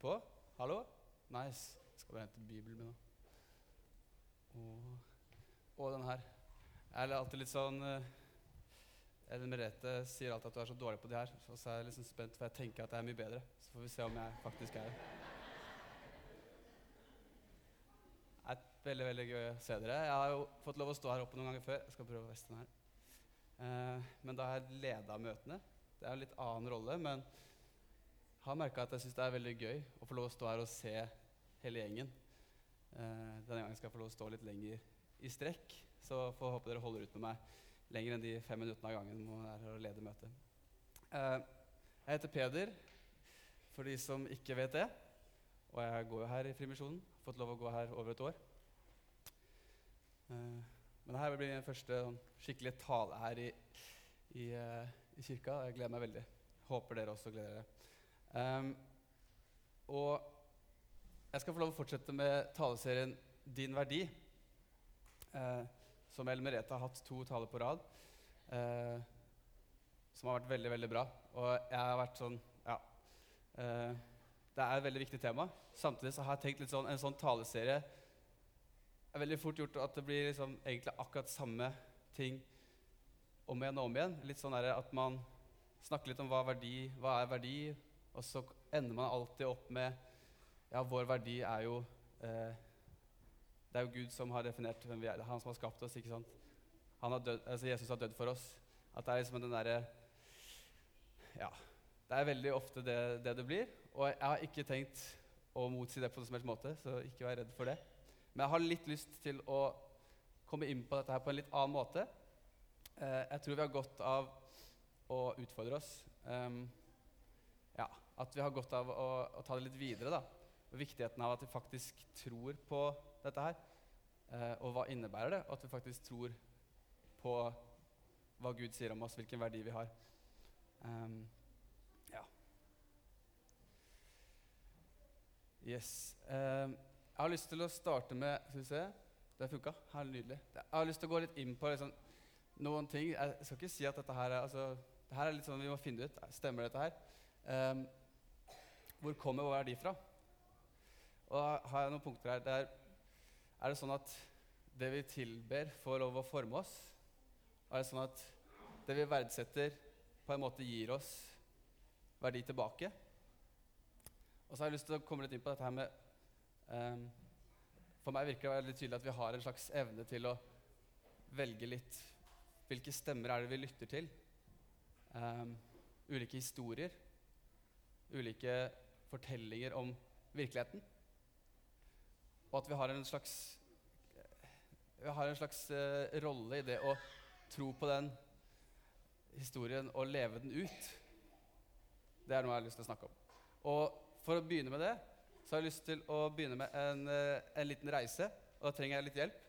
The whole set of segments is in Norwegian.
på? Hallo? Nice. Jeg skal bare hente Bibelen min nå. Og, og den her. Jeg er alltid litt sånn uh, Ellen Merete sier alltid at du er så dårlig på de her. Så er jeg liksom spent, for jeg tenker at jeg er mye bedre. Så får vi se om jeg faktisk er det. Det er veldig veldig gøy å se dere. Jeg har jo fått lov å stå her oppe noen ganger før. Jeg skal prøve å veste den her. Uh, men da har jeg leda møtene. Det er en litt annen rolle, men har merka at jeg syns det er veldig gøy å få lov å stå her og se hele gjengen. Eh, denne gangen skal jeg få lov å stå litt lenger i strekk, så får håpe dere holder ut med meg lenger enn de fem minuttene av gangen jeg er her og leder møtet. Eh, jeg heter Peder, for de som ikke vet det. Og jeg går jo her i Frimisjonen. Fått lov å gå her over et år. Eh, men dette blir min første sånn, skikkelige tale her i, i, uh, i, kirka. Jeg gleder meg veldig. Håper dere også gleder dere. Um, og jeg skal få lov å fortsette med taleserien Din verdi. Uh, som El Merete har hatt to taler på rad. Uh, som har vært veldig, veldig bra. Og jeg har vært sånn Ja. Uh, det er et veldig viktig tema. Samtidig så har jeg tenkt litt sånn en sånn taleserie er veldig fort gjort at det blir liksom egentlig akkurat samme ting om igjen og om igjen. Litt sånn at man snakker litt om hva, verdi, hva er verdi, og så ender man alltid opp med Ja, vår verdi er jo eh, det er jo Gud som har definert hvem vi er. Han som har skapt oss. ikke sant? Har død, altså Jesus har dødd for oss. At det er liksom den derre Ja. Det er veldig ofte det, det, det blir. Og jeg har ikke tenkt å motsi det på noen som helst måte, så ikke vær redd for det. Men jeg har litt lyst til å komme inn på dette her på en litt annen måte. Eh, jeg tror vi har godt av å utfordre oss. Um, ja, At vi har godt av å, å ta det litt videre. da. Og viktigheten av at vi faktisk tror på dette her. Eh, og hva innebærer det? Og At vi faktisk tror på hva Gud sier om oss, hvilken verdi vi har. Um, ja. Yes. Um, jeg har lyst til å starte med Skal vi se. Det funka. Nydelig. Jeg har lyst til å gå litt inn på liksom, noen ting. Jeg skal ikke si at dette her er altså, det her er litt sånn vi må finne ut. Stemmer dette her? Um, hvor kommer vår verdi fra? Og da har jeg noen punkter her der er det sånn at det vi tilber, får lov å forme oss? Er det sånn at det vi verdsetter, på en måte gir oss verdi tilbake? Og så har jeg lyst til å komme litt inn på dette her med um, For meg virker det veldig tydelig at vi har en slags evne til å velge litt Hvilke stemmer er det vi lytter til? Um, ulike historier. Ulike fortellinger om virkeligheten. Og at vi har en slags, vi har en slags uh, rolle i det å tro på den historien og leve den ut. Det er noe jeg har lyst til å snakke om. Og for å begynne med det, så har jeg lyst til å begynne med en, uh, en liten reise. Og da trenger jeg litt hjelp.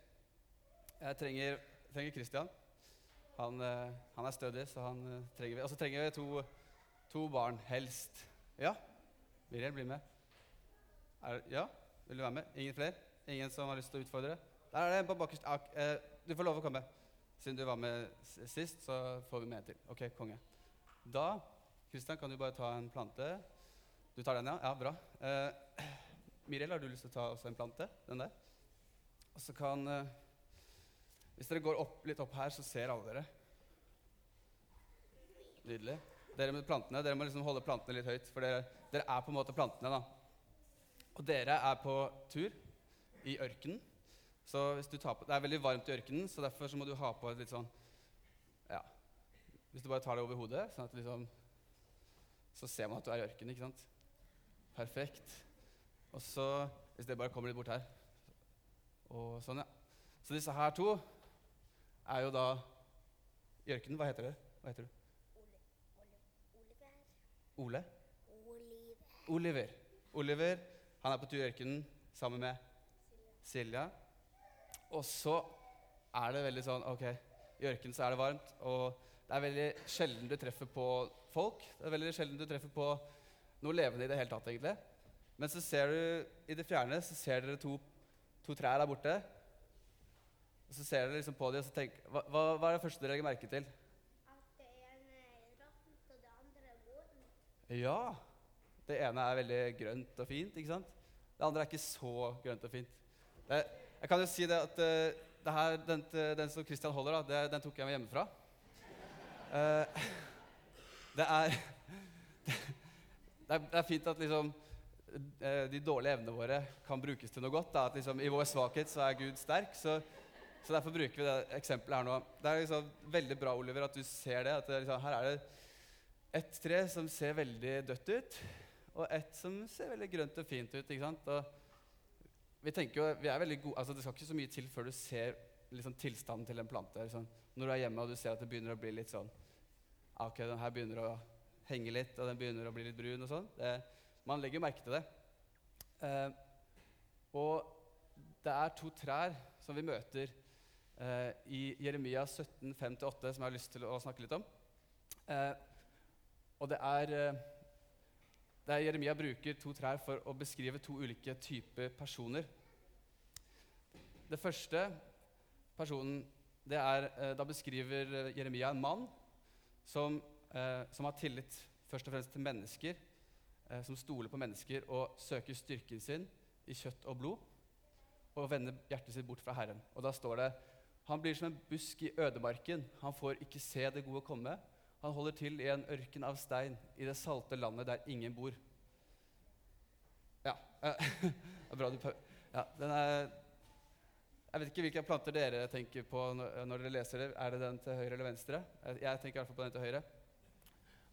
Jeg trenger, trenger Christian. Han, han, er stødig, så han trenger vi. Og så trenger vi to, to, barn, helst. Ja? Miriel, bli med. Er, ja? Vil du være med? Ingen flere? Ingen som har lyst til å utfordre? Der er det en på bakerst. Eh, du får lov å komme. Siden du var med sist, så får vi med en til. Ok, konge. Da Kristian, kan du bare ta en plante? Du tar den, ja? Ja, bra. Eh, Miriel, har du lyst til å ta også en plante? Den der? Og så kan eh, Hvis dere går opp, litt opp her, så ser alle dere. Nydelig. Dere med plantene, dere må liksom holde plantene litt høyt, for dere, dere er på en måte plantene. da. Og dere er på tur i ørkenen. Så hvis du tar på, Det er veldig varmt i ørkenen, så derfor så må du ha på et litt sånn Ja Hvis du bare tar det over hodet, sånn at liksom Så ser man at du er i ørkenen, ikke sant? Perfekt. Og så Hvis det bare kommer litt bort her Og sånn, ja. Så disse her to er jo da i ørkenen. Hva heter det? Hva heter du? Ole. Oliver. Oliver. Oliver. Han er på tur i ørkenen sammen med Silja. Og så er det veldig sånn Ok, i ørkenen så er det varmt, og det er veldig sjelden du treffer på folk. Det er veldig sjelden du treffer på noe levende i det hele tatt, egentlig. Men så ser du i det fjerne så ser dere to, to trær der borte. Og så ser dere liksom på dem og så tenker hva, hva, hva er det første dere legger merke til? At det ene er råttent, og det andre er modent. Ja, Det ene er veldig grønt og fint. ikke sant? Det andre er ikke så grønt og fint. Det, jeg kan jo si det at eh, det her, den, den som Christian holder, da, det, den tok jeg med hjemmefra. Uh, det er det det er fint at liksom eh, de dårlige evnene våre kan brukes til noe godt. Da. At liksom, I vår svakhet så er Gud sterk. Så, så derfor bruker vi det eksempelet her nå. Det er liksom veldig bra, Oliver, at du ser det. At det, liksom, her er det ett tre som ser veldig dødt ut, og ett som ser veldig grønt og fint ut. ikke sant? Og vi tenker jo, vi er veldig gode, altså Det skal ikke så mye til før du ser liksom, tilstanden til en plante. Liksom. Når du er hjemme og du ser at det begynner å bli litt sånn ah, Ok, den her begynner å henge litt, og den begynner å bli litt brun og sånn. Man legger merke til det. Eh, og det er to trær som vi møter eh, i Jeremia 17, 5-8, som jeg har lyst til å snakke litt om. Eh, og det er, der det er Jeremia bruker to trær for å beskrive to ulike typer personer. Det første personen det er, eh, Da beskriver eh, Jeremia en mann som eh, som har tillit først og fremst til mennesker, eh, som stoler på mennesker og søker styrken sin i kjøtt og blod, og vender hjertet sitt bort fra Herren. Og da står det han blir som en busk i ødemarken. Han får ikke se det gode komme. Han holder til i en ørken av stein, i det salte landet der ingen bor. Ja. Eh, det er bra du ja, den er, Jeg vet ikke hvilke planter dere tenker på når, dere leser det. Er det den til høyre eller venstre? Jeg, jeg tenker i hvert fall på den til høyre.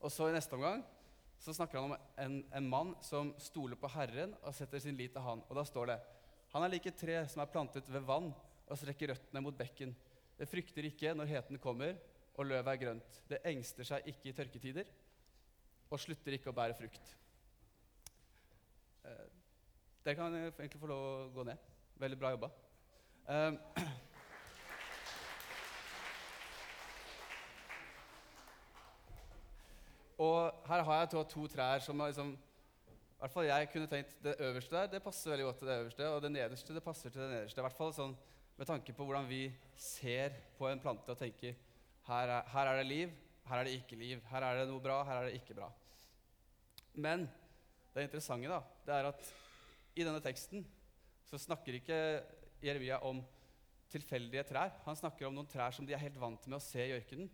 Og så i neste omgang så snakker han om en, en, mann som stoler på Herren og setter sin lit til Han. Og da står det Han er like tre som er plantet ved vann og strekker røttene mot bekken. Det frykter ikke når heten kommer og løvet er grønt. Det engster seg ikke i tørketider og slutter ikke å bære frukt. Eh, dere kan egentlig få lov å gå ned. Veldig bra jobba. Eh, Og her har jeg to, to trær som liksom, i hvert fall jeg kunne tenkt Det øverste der det passer veldig godt til det øverste, og det nederste det passer til det nederste. I hvert fall sånn, Med tanke på hvordan vi ser på en plante og tenker her er, her er det liv, her er det ikke liv. Her er det noe bra, her er det ikke bra. Men det interessante da, det er at i denne teksten så snakker ikke Jeremia om tilfeldige trær. Han snakker om noen trær som de er helt vant med å se i ørkenen.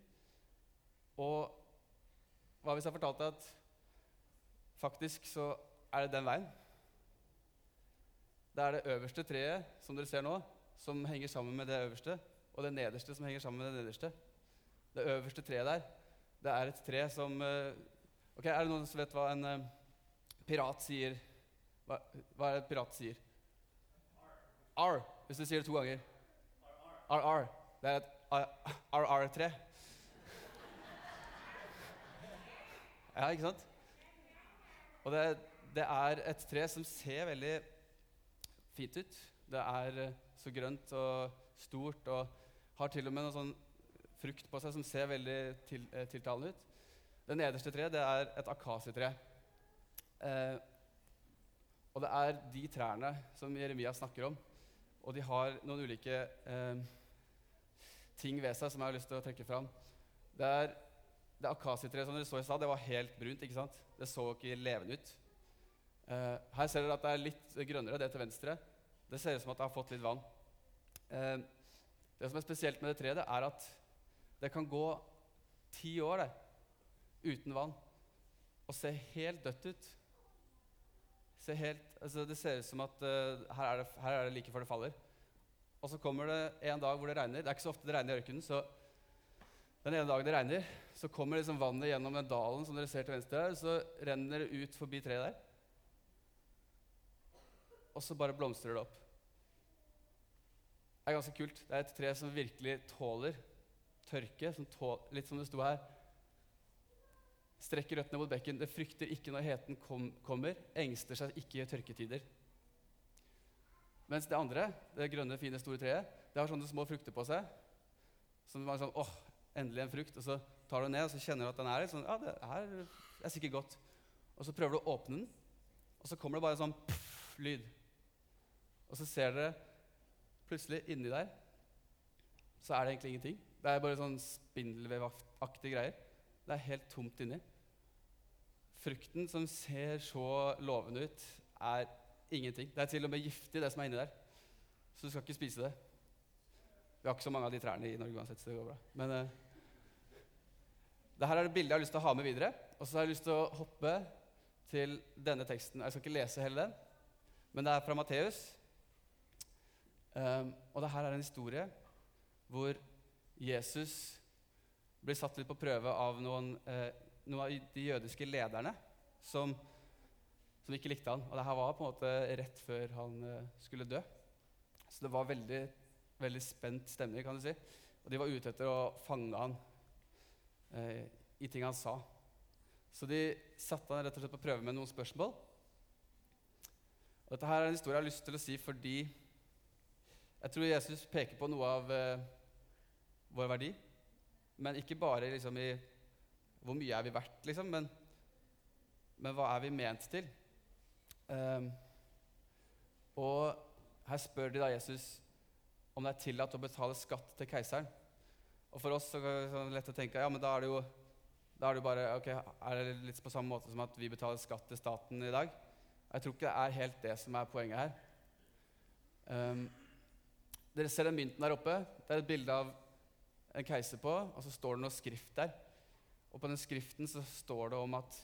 Og hva hvis jeg fortalte at faktisk så er det den veien? Det er det øverste treet som dere ser nå, som henger sammen med det øverste, og det nederste som henger sammen med det nederste. Det øverste treet der, det er et tre som uh, Ok, Er det noen som vet hva en uh, pirat sier? Hva, hva, er det pirat sier? R. Hvis du sier det to ganger. RR. Det er et RR-tre. Ja, ikke sant? Og det, det, er et tre som ser veldig fint ut. Det er eh, så grønt og stort og har til og med noe sånn frukt på seg som ser veldig til, eh, tiltalende ut. Det nederste treet det er et akasietre. Eh, og det er de trærne som Jeremia snakker om. Og de har noen ulike eh, ting ved seg som jeg har lyst til å trekke fram. Det er det akasietreet som dere så i stad, det var helt brunt. ikke sant? Det så ikke levende ut. Eh, her ser dere at det er litt grønnere, det til venstre. Det ser ut som at det har fått litt vann. Eh, det som er spesielt med det treet, det er at det kan gå ti år det, uten vann og se helt dødt ut. Se helt, altså det ser ut som at uh, her, er det, her er det like før det faller. Og så kommer det en dag hvor det regner. Det er ikke så ofte det regner i ørkenen. så den ene dagen det regner, så kommer liksom vannet gjennom den dalen som dere ser til venstre her, så renner det ut forbi treet der. Og så bare blomstrer det opp. Det er ganske kult. Det er et tre som virkelig tåler tørke, som tål, litt som det sto her. Strekker røttene mot bekken. Det frykter ikke når heten kom, kommer, engster seg ikke i tørketider. Mens det andre, det grønne, fine, store treet, det har sånne små frukter på seg. Som er sånn, åh, endelig en frukt, og så tar du den ned og så kjenner du at den er litt sånn Ja, det her er sikkert godt. Og så prøver du å åpne den, og så kommer det bare en sånn pff, lyd. Og så ser dere plutselig inni der så er det egentlig ingenting. Det er bare sånn spindelvevaktige greier. Det er helt tomt inni. frukten som ser så lovende ut, er ingenting. Det er til og med giftig, det som er inni der. Så du skal ikke spise det. Vi har ikke så mange av de trærne i Norge uansett, så det går bra. Men uh, det her er et bilde jeg har lyst til å ha med videre. Og så har jeg lyst til å hoppe til denne teksten. Jeg skal ikke lese hele den, men det er fra Matteus. Um, og det her er en historie hvor Jesus blir satt litt på prøve av noen, eh, noen av de jødiske lederne som, som, ikke likte han. Og det her var på en måte rett før han eh, skulle dø. Så det var veldig, veldig spent stemning, kan du si. Og de var ute etter å fange han eh, i ting han sa. Så de satte han rett og slett på prøve med noen spørsmål. Og dette her er en historie jeg har lyst til å si fordi jeg tror Jesus peker på noe av eh, vår verdi. Men ikke bare liksom i hvor mye er vi verdt, liksom, men, men hva er vi ment til? Um, og her spør de da Jesus om det er tillatt å betale skatt til keiseren. Og For oss så er det sånn lett å tenke ja, men da er det jo da er det bare, ok, er det litt på samme måte som at vi betaler skatt til staten i dag. Jeg tror ikke det er helt det som er poenget her. Um, dere ser den mynten der oppe. Det er et bilde av en keiser på, og så står det noe skrift der. Og på den skriften så står det om at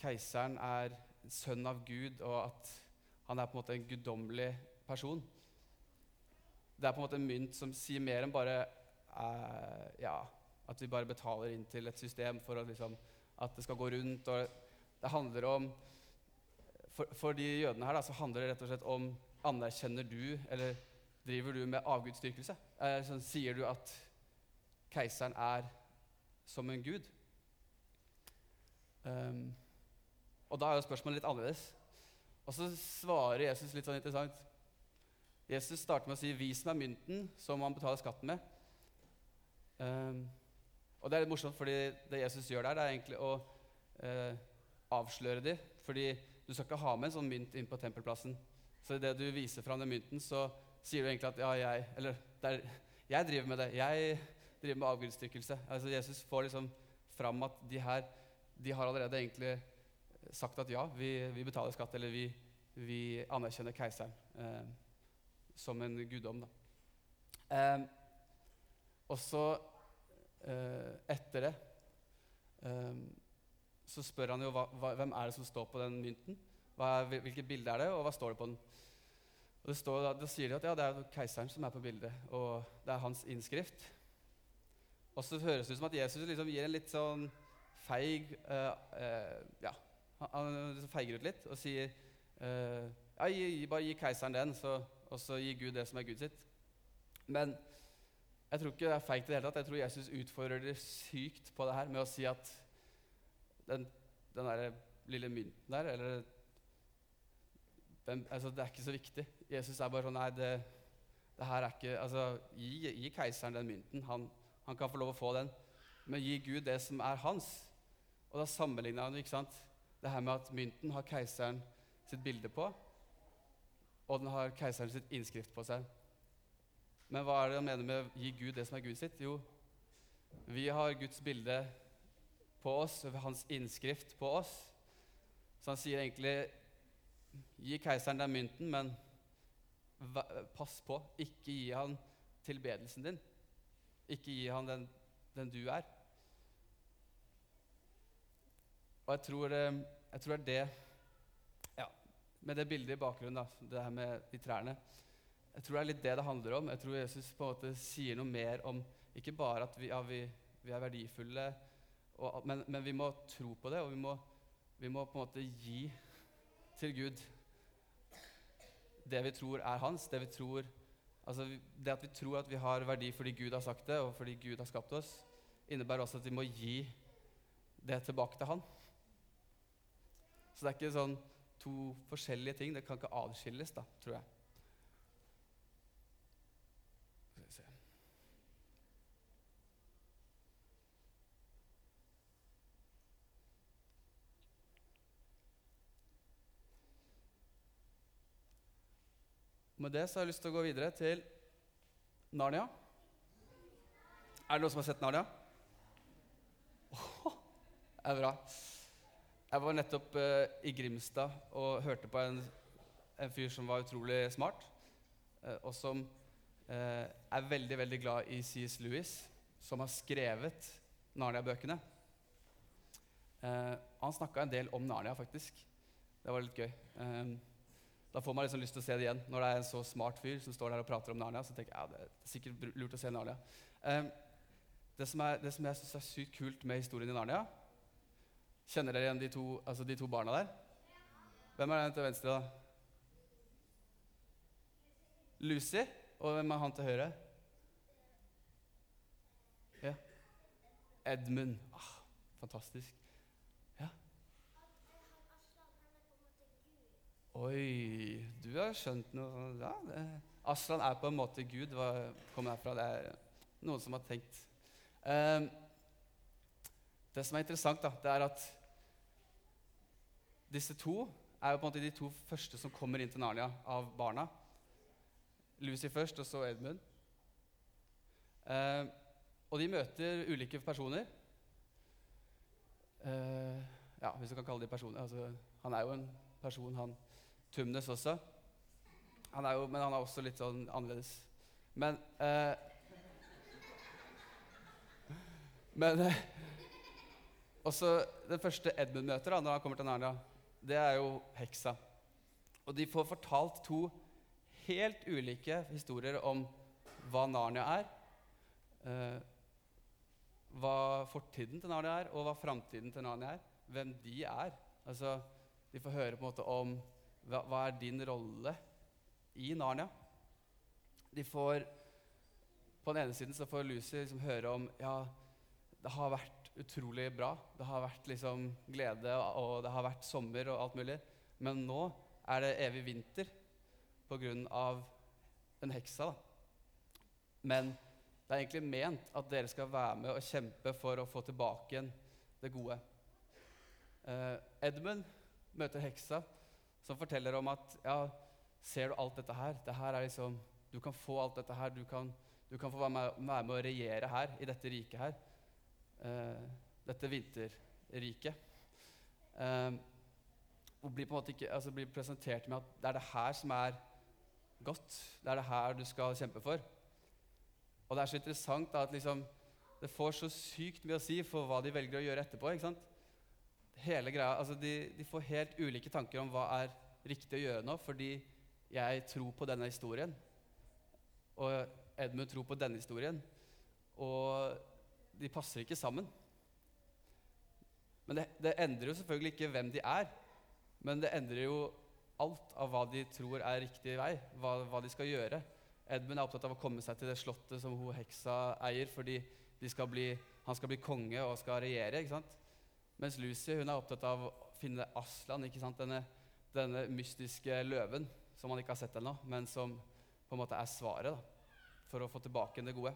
keiseren er sønn av Gud, og at han er på en måte en guddommelig person. Det er på en måte en mynt som sier mer enn bare eh, ja, at vi bare betaler inn til et system for at, liksom, at det skal gå rundt. Det handler om For, for de jødene her da, så handler det rett og slett om anerkjenner du eller driver du med avgudsdyrkelse. Eh, sånn, sier du at keiseren er som en gud? Um, og da er jo spørsmålet litt annerledes. Og så svarer Jesus litt sånn interessant. Jesus starter med å si 'vis meg mynten som man betaler skatten med'. Um, og det er litt morsomt, fordi det Jesus gjør der, det er egentlig å uh, avsløre dem. Fordi du skal ikke ha med en sånn mynt inn på tempelplassen. Så idet du viser fram den mynten, så sier du egentlig at 'ja, jeg Eller er, jeg driver med det. Jeg driver med avgudsdyrkelse. Altså, Jesus får liksom fram at de her de har allerede egentlig sagt at ja, vi, vi betaler skatt, eller vi, vi anerkjenner keiseren eh, som en guddom. Eh, og så, eh, etter det, eh, så spør han jo hva, hvem er det som står på den mynten. Hva, hvilket bilde er det, og hva står det på den? Og det står, da, da sier de at ja, det er keiseren som er på bildet, og det er hans innskrift. Og så høres det ut som at Jesus liksom gir en litt sånn feig uh, uh, Ja, han, liksom feiger ut litt og sier uh, ja, gi, bare gi keiseren den, så, og så gi Gud det som er Gud sitt. Men jeg tror ikke det er feigt i det hele tatt. Jeg tror Jesus utfordrer det sykt på det her med å si at den, den der lille mynten der, eller den, altså, Det er ikke så viktig. Jesus er bare sånn Nei, det, det her er ikke altså, gi, gi keiseren den mynten. Han, han kan få lov å få den. Men gi Gud det som er hans. Og da sammenligna han ikke sant? det her med at mynten har keiseren sitt bilde på, og den har keiseren sitt innskrift på seg. Men hva er det han mener med å gi Gud det som er Gud sitt? Jo, vi har Guds bilde på oss, og hans innskrift på oss. Så han sier egentlig Gi keiseren den mynten, men pass på, ikke gi han tilbedelsen din. Ikke gi han den, den du er. Og jeg tror, eh, jeg tror, det er det ja, Med det bildet i bakgrunnen, da, det her med de trærne Jeg tror det er litt det det handler om. Jeg tror Jesus på en måte sier noe mer om ikke bare at vi, ja, vi, vi er verdifulle, og, men, men, vi må tro på det, og vi må, vi må på en måte gi til Gud det vi tror er hans. Det vi tror Altså, det at vi tror at vi har verdi fordi Gud har sagt det, og fordi Gud har skapt oss, innebærer også at vi må gi det tilbake til Han. Så det er ikke sånn to forskjellige ting. Det kan ikke adskilles, da, tror jeg. Med det så har jeg lyst til å gå videre til Narnia. Er det noen som har sett Narnia? Oh, det er bra. Jeg var nettopp eh, i Grimstad og hørte på en, en fyr som var utrolig smart, eh, og som eh, er veldig, veldig glad i C.S. Lewis, som har skrevet Narnia-bøkene. Han snakka en del om Narnia, faktisk. Det var litt gøy. Da får man liksom lyst til å se det igjen. Når det er en så smart fyr som står der og prater om Narnia, så tenker jeg ja, det er sikkert lurt å se Narnia. Um, det, som er, det som jeg syns er sykt kult med historien i Narnia Kjenner dere igjen de to, altså de to barna der? Hvem er den til venstre, da? Lucy. Og hvem er han til høyre? Ja. Edmund. Ah, fantastisk. Oi, du har skjønt noe ja, det. Aslan er på en måte Gud. Hva kommer derfra? Det er noen som har tenkt. Um, det som er interessant, da, det er at disse to er jo på en måte de to første som kommer inn til Narnia av barna. Lucy først, og så Edmund. Ehm, og de møter ulike personer. Uh, ja, hvis du kan kalle de personer. Altså, han er jo en person, han Tumnes også. Han jo, men han er også litt sånn annerledes. Men eh, Men eh, også den første Edmund møter da, når han kommer til Narnia, det er jo heksa. Og de får fortalt to helt ulike historier om hva Narnia er. eh, hva fortiden til Narnia er, og hva framtiden til Narnia er. Hvem de er. Altså, de får høre på en måte om hva, hva er din rolle i Narnia. De får På den ene siden så får Lucy liksom høre om ja, det har vært utrolig bra. Det har vært liksom glede, og det har vært sommer og alt mulig. Men nå er det evig vinter av den heksa. da. Men det er egentlig ment at dere skal være med og kjempe for å få tilbake igjen det gode. Eh, Edmund møter heksa, som forteller om at ja, ser du alt dette her? Det her er liksom, Du kan få alt dette her. Du kan, du kan få være med, være med å regjere her, i dette riket her. Uh, dette vinterriket. Uh, og blir på en måte ikke, altså blir presentert med at det er det her som er godt. Det er det her du skal kjempe for. Og det er så interessant da, at liksom, det får så sykt mye å si for hva de velger å gjøre etterpå. ikke sant? Hele greia, altså de, de får helt ulike tanker om hva er riktig å gjøre nå, fordi jeg tror på denne historien. Og Edmund tror på denne historien. Og de passer ikke sammen. Men det, det endrer jo selvfølgelig ikke hvem de er. Men det endrer jo alt av hva de tror er riktig vei, hva, hva de skal gjøre. Edmund er opptatt av å komme seg til det slottet som hun heksa eier, fordi skal bli, han skal bli konge og skal regjere. ikke sant? Mens Lucy hun er opptatt av å finne Aslan, ikke sant? Denne, denne mystiske løven som man ikke har sett ennå, men som på en måte er svaret da, for å få tilbake det gode.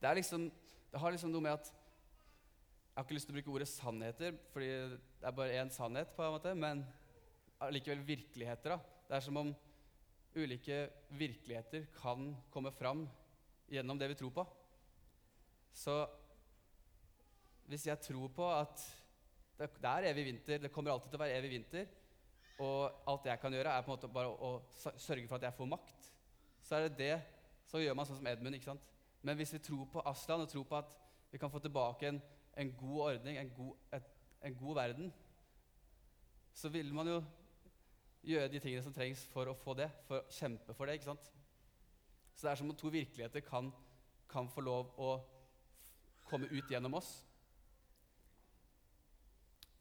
Det, er liksom, det har liksom noe med at Jeg har ikke lyst til å bruke ordet sannheter, fordi det er bare én sannhet, på en måte, men allikevel virkeligheter. da. Det er som om ulike virkeligheter kan komme fram gjennom det vi tror på. Så hvis jeg tror på at det, er evig vinter, det kommer alltid til å være evig vinter, og alt jeg kan gjøre, er på en måte bare å sørge for at jeg får makt, så er det det Så gjør man sånn som Edmund. ikke sant? Men hvis vi tror på Aslan og tror på at vi kan få tilbake en, en god ordning, en god, et, en god verden, så vil man jo gjøre de tingene som trengs for å få det, for å kjempe for det. ikke sant? Så det er som om to virkeligheter kan, kan få lov å komme ut gjennom oss.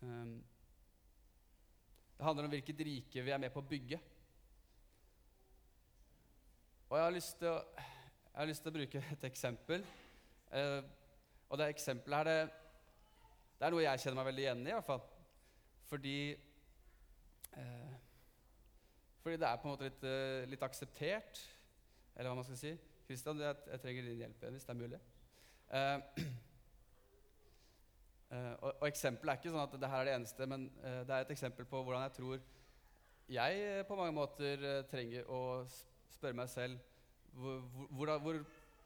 Um, det handler om hvilket rike vi er med på å bygge. Og jeg har lyst til å, lyst til å bruke et eksempel. Uh, og det eksempelet her, det, det er noe jeg kjenner meg veldig igjen i, i hvert fall. Fordi eh, Fordi det er på en måte litt, eh, litt akseptert, eller hva man skal si. Kristian, jeg, jeg trenger din hjelp hvis det er mulig. Uh, uh, og, og eksempelet er ikke sånn at det her er det eneste, men uh, det er et eksempel på hvordan jeg tror jeg på mange måter trenger å spørre meg selv hvor, hvor, hvor,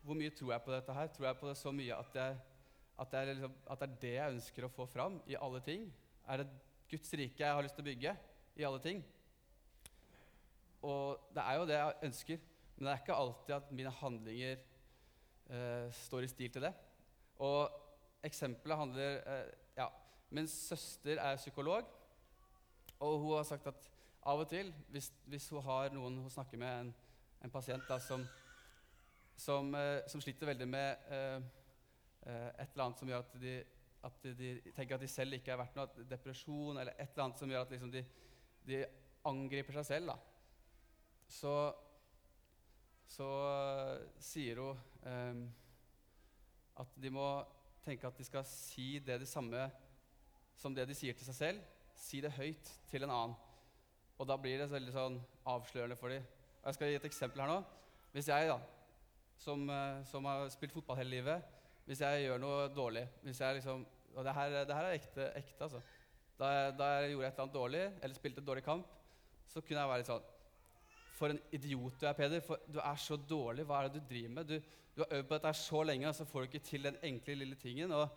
hvor mye tror jeg på dette her? Tror jeg på det så mye at, jeg, at, er liksom, at det er det jeg ønsker å få fram i alle ting? Er det Guds rike jeg har lyst til å bygge i alle ting? Og det er jo det jeg ønsker, men det er ikke alltid at mine handlinger eh, står i stil til det. Og eksempelet handler eh, Ja, min søster er psykolog, og hun har sagt at av og til, hvis, hvis hun har noen hun snakker med, en, en pasient da, som, som, eh, som sliter veldig med eh, eh, et eller annet som gjør at de, at de, tenker at de selv ikke er verdt noe, depresjon eller et eller annet som gjør at liksom de, de angriper seg selv, da, så, så eh, sier hun eh, at de må tenke at de skal si det de samme som det de sier til seg selv, si det høyt til en annen. Og da blir det veldig sånn avslørende for dem. Jeg skal gi et eksempel her nå. Hvis jeg, da, som, eh, som har spilt fotball hele livet, hvis jeg gjør noe dårlig hvis jeg liksom, Og det her, det her er ekte, ekte altså. Da jeg, da jeg gjorde et eller annet dårlig, eller spilte et dårlig kamp, så kunne jeg være litt sånn For en idiot du er, Peder. For du er så dårlig. Hva er det du driver med? Du, du har øvd på dette så lenge, og så får du ikke til den enkle, lille tingen. Og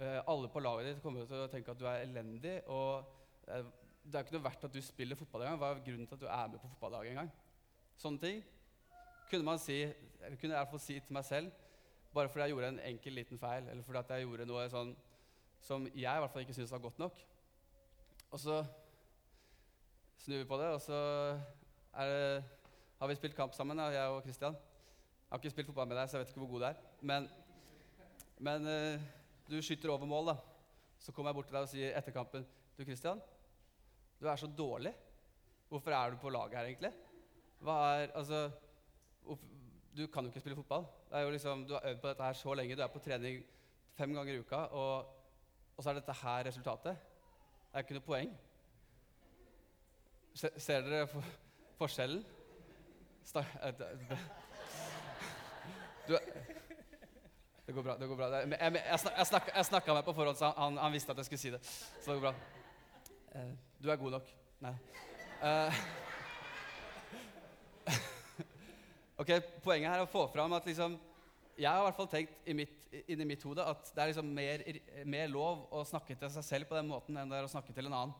uh, alle på laget ditt kommer til å tenke at du er elendig. Og uh, det er ikke noe verdt at du spiller fotball engang. Hva er grunnen til at du er med på fotballaget engang? Sånne ting kunne man si, eller kunne jeg i hvert fall si til meg selv bare fordi jeg gjorde en enkel, liten feil, eller fordi jeg gjorde noe sånn som jeg i hvert fall ikke syntes var godt nok. Og så snur vi på det, og så det, har vi spilt kamp sammen, jeg og Christian. Jeg har ikke spilt fotball med deg, så jeg vet ikke hvor god du er. Men, men eh, du skyter over mål, da. Så kommer jeg bort til deg og sier etter kampen Du, Christian, du er så dårlig. Hvorfor er du på laget her, egentlig? Hva er Altså Du kan jo ikke spille fotball. Det er jo liksom, du har øvd på dette her så lenge. Du er på trening fem ganger i uka, og, og så er dette her resultatet. Det er ikke noe poeng. Se, ser dere for, forskjellen? Eh, du, det går bra. det går bra. Jeg, jeg, snak, jeg, snakka, meg på forhånd, så han, han visste at jeg skulle si det. Så det går bra. Eh, du er god nok. Nei. Eh, ok, Poenget her er å få fram at liksom, jeg har i hvert fall tenkt i mitt, inni mitt hode at det er liksom mer, mer lov å snakke til seg selv på den måten enn det er å snakke til en annen.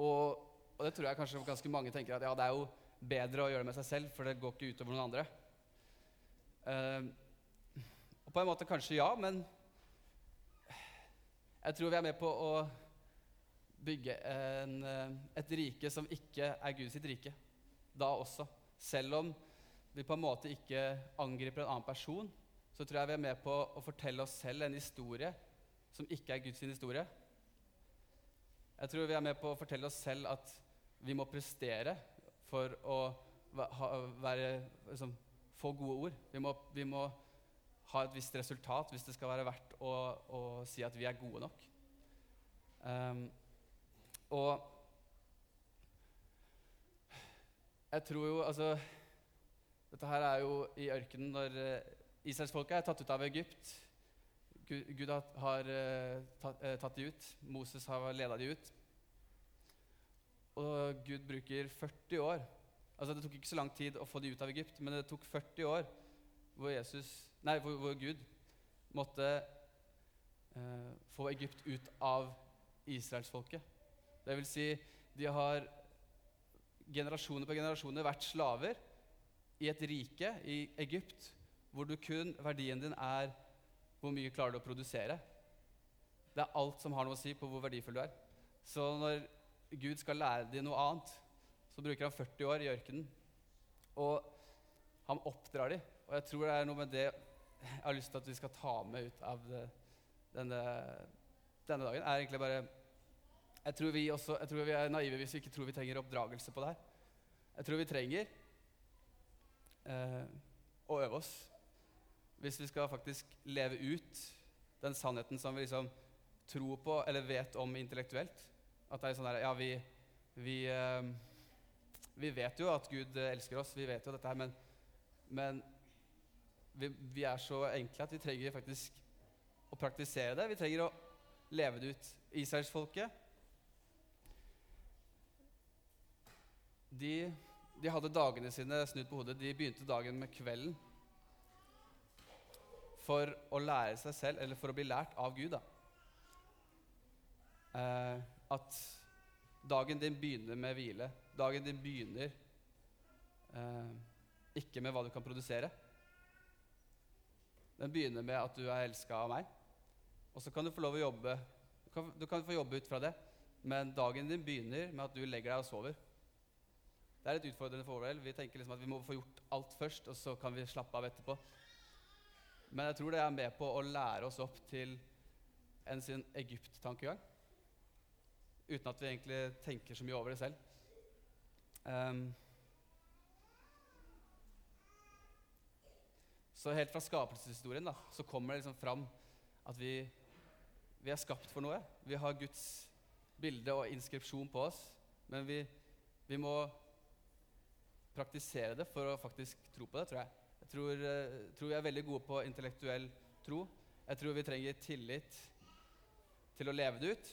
Og, og det tror jeg kanskje ganske mange tenker at ja, det er jo bedre å gjøre det med seg selv, for det går ikke utover noen andre. Uh, og på en måte kanskje ja, men jeg tror vi er med på å bygge en, eh, et rike som ikke er Guds rike. Da også. Selv om vi på en måte ikke angriper en annen person, så tror jeg vi er med på å fortelle oss selv en historie som ikke er Guds historie. Jeg tror vi er med på å fortelle oss selv at vi må prestere for å være, liksom, få gode ord. Vi må, vi må ha et visst resultat hvis det skal være verdt å, å si at vi er gode nok. Um, og jeg tror jo altså Dette her er jo i ørkenen når uh, israelsfolket er tatt ut av Egypt. Gud, har, eh, eh, tatt de ut. Moses har leda de ut. Og Gud bruker 40 år Altså Det tok ikke så lang tid å få de ut av Egypt, men det tok 40 år hvor, Jesus, nei, hvor, hvor Gud måtte eh, få Egypt ut av israelsfolket. Det vil si, de har generasjoner på generasjoner vært slaver i et rike, i Egypt, hvor du kun verdien din er hvor mye klarer du å produsere. Det er alt som har noe å si på hvor verdifull du er. Så når Gud skal lære dem noe annet, så bruker han 40 år i ørkenen. Og han oppdrar dem. Og jeg tror det er noe med det jeg har lyst til at vi skal ta med ut av det, denne, denne dagen. er egentlig bare jeg tror, vi også, jeg tror vi er naive hvis vi ikke tror vi trenger oppdragelse på det her. Jeg tror vi trenger eh, å øve oss hvis vi skal faktisk leve ut den sannheten som vi liksom tror på eller vet om intellektuelt. At det er sånn der Ja, vi, vi, eh, vi vet jo at Gud eh, elsker oss, vi vet jo dette her, men, men vi, vi er så enkle at vi trenger faktisk å praktisere det. Vi trenger å leve det ut. Israelsfolket de, de hadde dagene sine snudd på hodet. De begynte dagen med kvelden for å lære seg selv, eller for å bli lært av Gud. da. Eh, at dagen din begynner med hvile. Dagen din begynner eh, ikke med hva du kan produsere. Den begynner med at du er elska av meg. Og så kan du få lov å jobbe du kan, få jobbe ut fra det, men dagen din begynner med at du legger deg og sover. Det er litt utfordrende for vår. Vi tenker liksom at vi må få gjort alt først, og så kan vi slappe av etterpå. Men jeg tror det er med på å lære oss opp til en sin Egypt-tankegang. Uten at vi egentlig tenker så mye over det selv. Um, så helt fra skapelseshistorien da, så kommer det liksom fram at vi, vi er skapt for noe. Vi har Guds bilde og inskripsjon på oss. Men vi, vi må praktisere det for å faktisk tro på det, tror jeg. Jeg tror, eh, tror vi er veldig gode på intellektuell tro. Jeg tror vi trenger tillit til å leve det ut.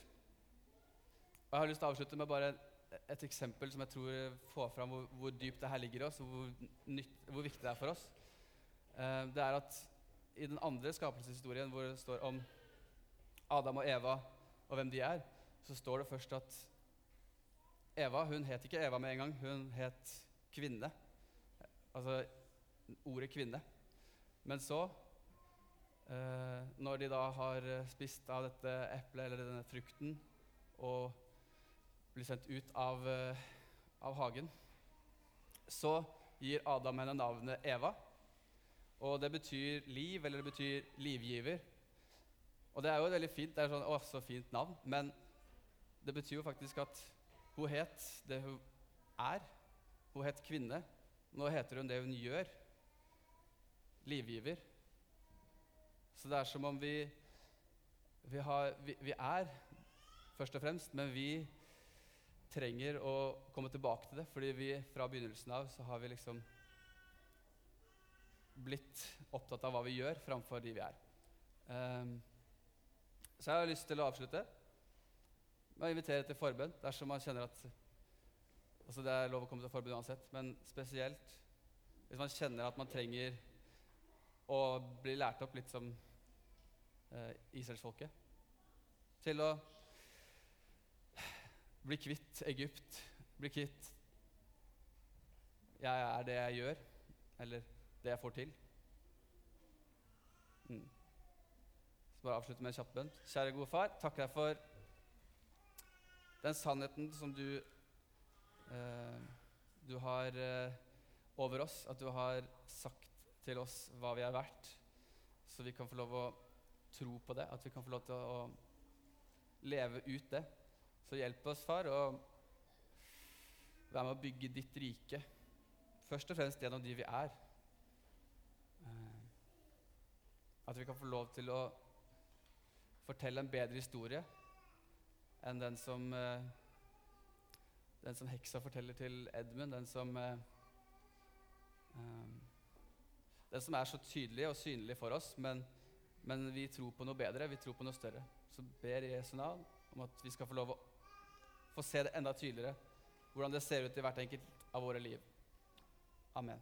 Og Jeg har lyst til å avslutte med bare et eksempel som jeg tror får fram hvor, hvor dypt det her ligger i oss, og hvor, nytt, hvor viktig det er for oss. Eh, det er at i den andre skapelseshistorien, hvor det står om Adam og Eva og hvem de er, så står det først at Eva hun het ikke Eva med en gang, hun het kvinne. Altså ordet kvinne. Men så, eh, når de da har spist av dette eplet eller denne frukten og blir sendt ut av, eh, av hagen, så gir Adam henne navnet Eva. Og det betyr liv, eller det betyr livgiver. Og det er jo et veldig fint, det er sånn, å, så fint navn, men det betyr jo faktisk at hun het det hun er. Hun het kvinne. Nå heter hun det hun gjør. Livgiver. Så det er som om vi vi, har, vi, vi er først og fremst, men vi trenger å komme tilbake til det, fordi vi fra begynnelsen av så har vi liksom blitt opptatt av hva vi gjør, framfor de vi er. Um, så jeg har lyst til å avslutte med å invitere til forbønn dersom man kjenner at Altså Det er lov å komme til forbønn uansett, men spesielt hvis man kjenner at man trenger å bli lært opp litt som eh, israelsfolket. Til å bli kvitt Egypt, bli kvitt Jeg er det jeg gjør, eller det jeg får til. Mm. Så bare avslutte med en kjapp bønn. Kjære gode far, takker deg for den sannheten som du eh, du har eh, over oss, at du har sagt til oss hva vi er verdt, så vi kan få lov å tro på det, at vi kan få lov til å, leve ut det. Så hjelp oss, far, å være med å bygge ditt rike, først og fremst gjennom de vi er. Eh, At vi kan få lov til å fortelle en bedre historie enn den som eh, den som heksa forteller til Edmund, den som eh, Den som er så tydelig og synlig for oss, men, men vi tror på noe bedre, vi tror på noe større. Så ber Jesu navn om at vi skal få lov å få se det enda tydeligere, hvordan det ser ut i hvert enkelt av våre liv. Amen.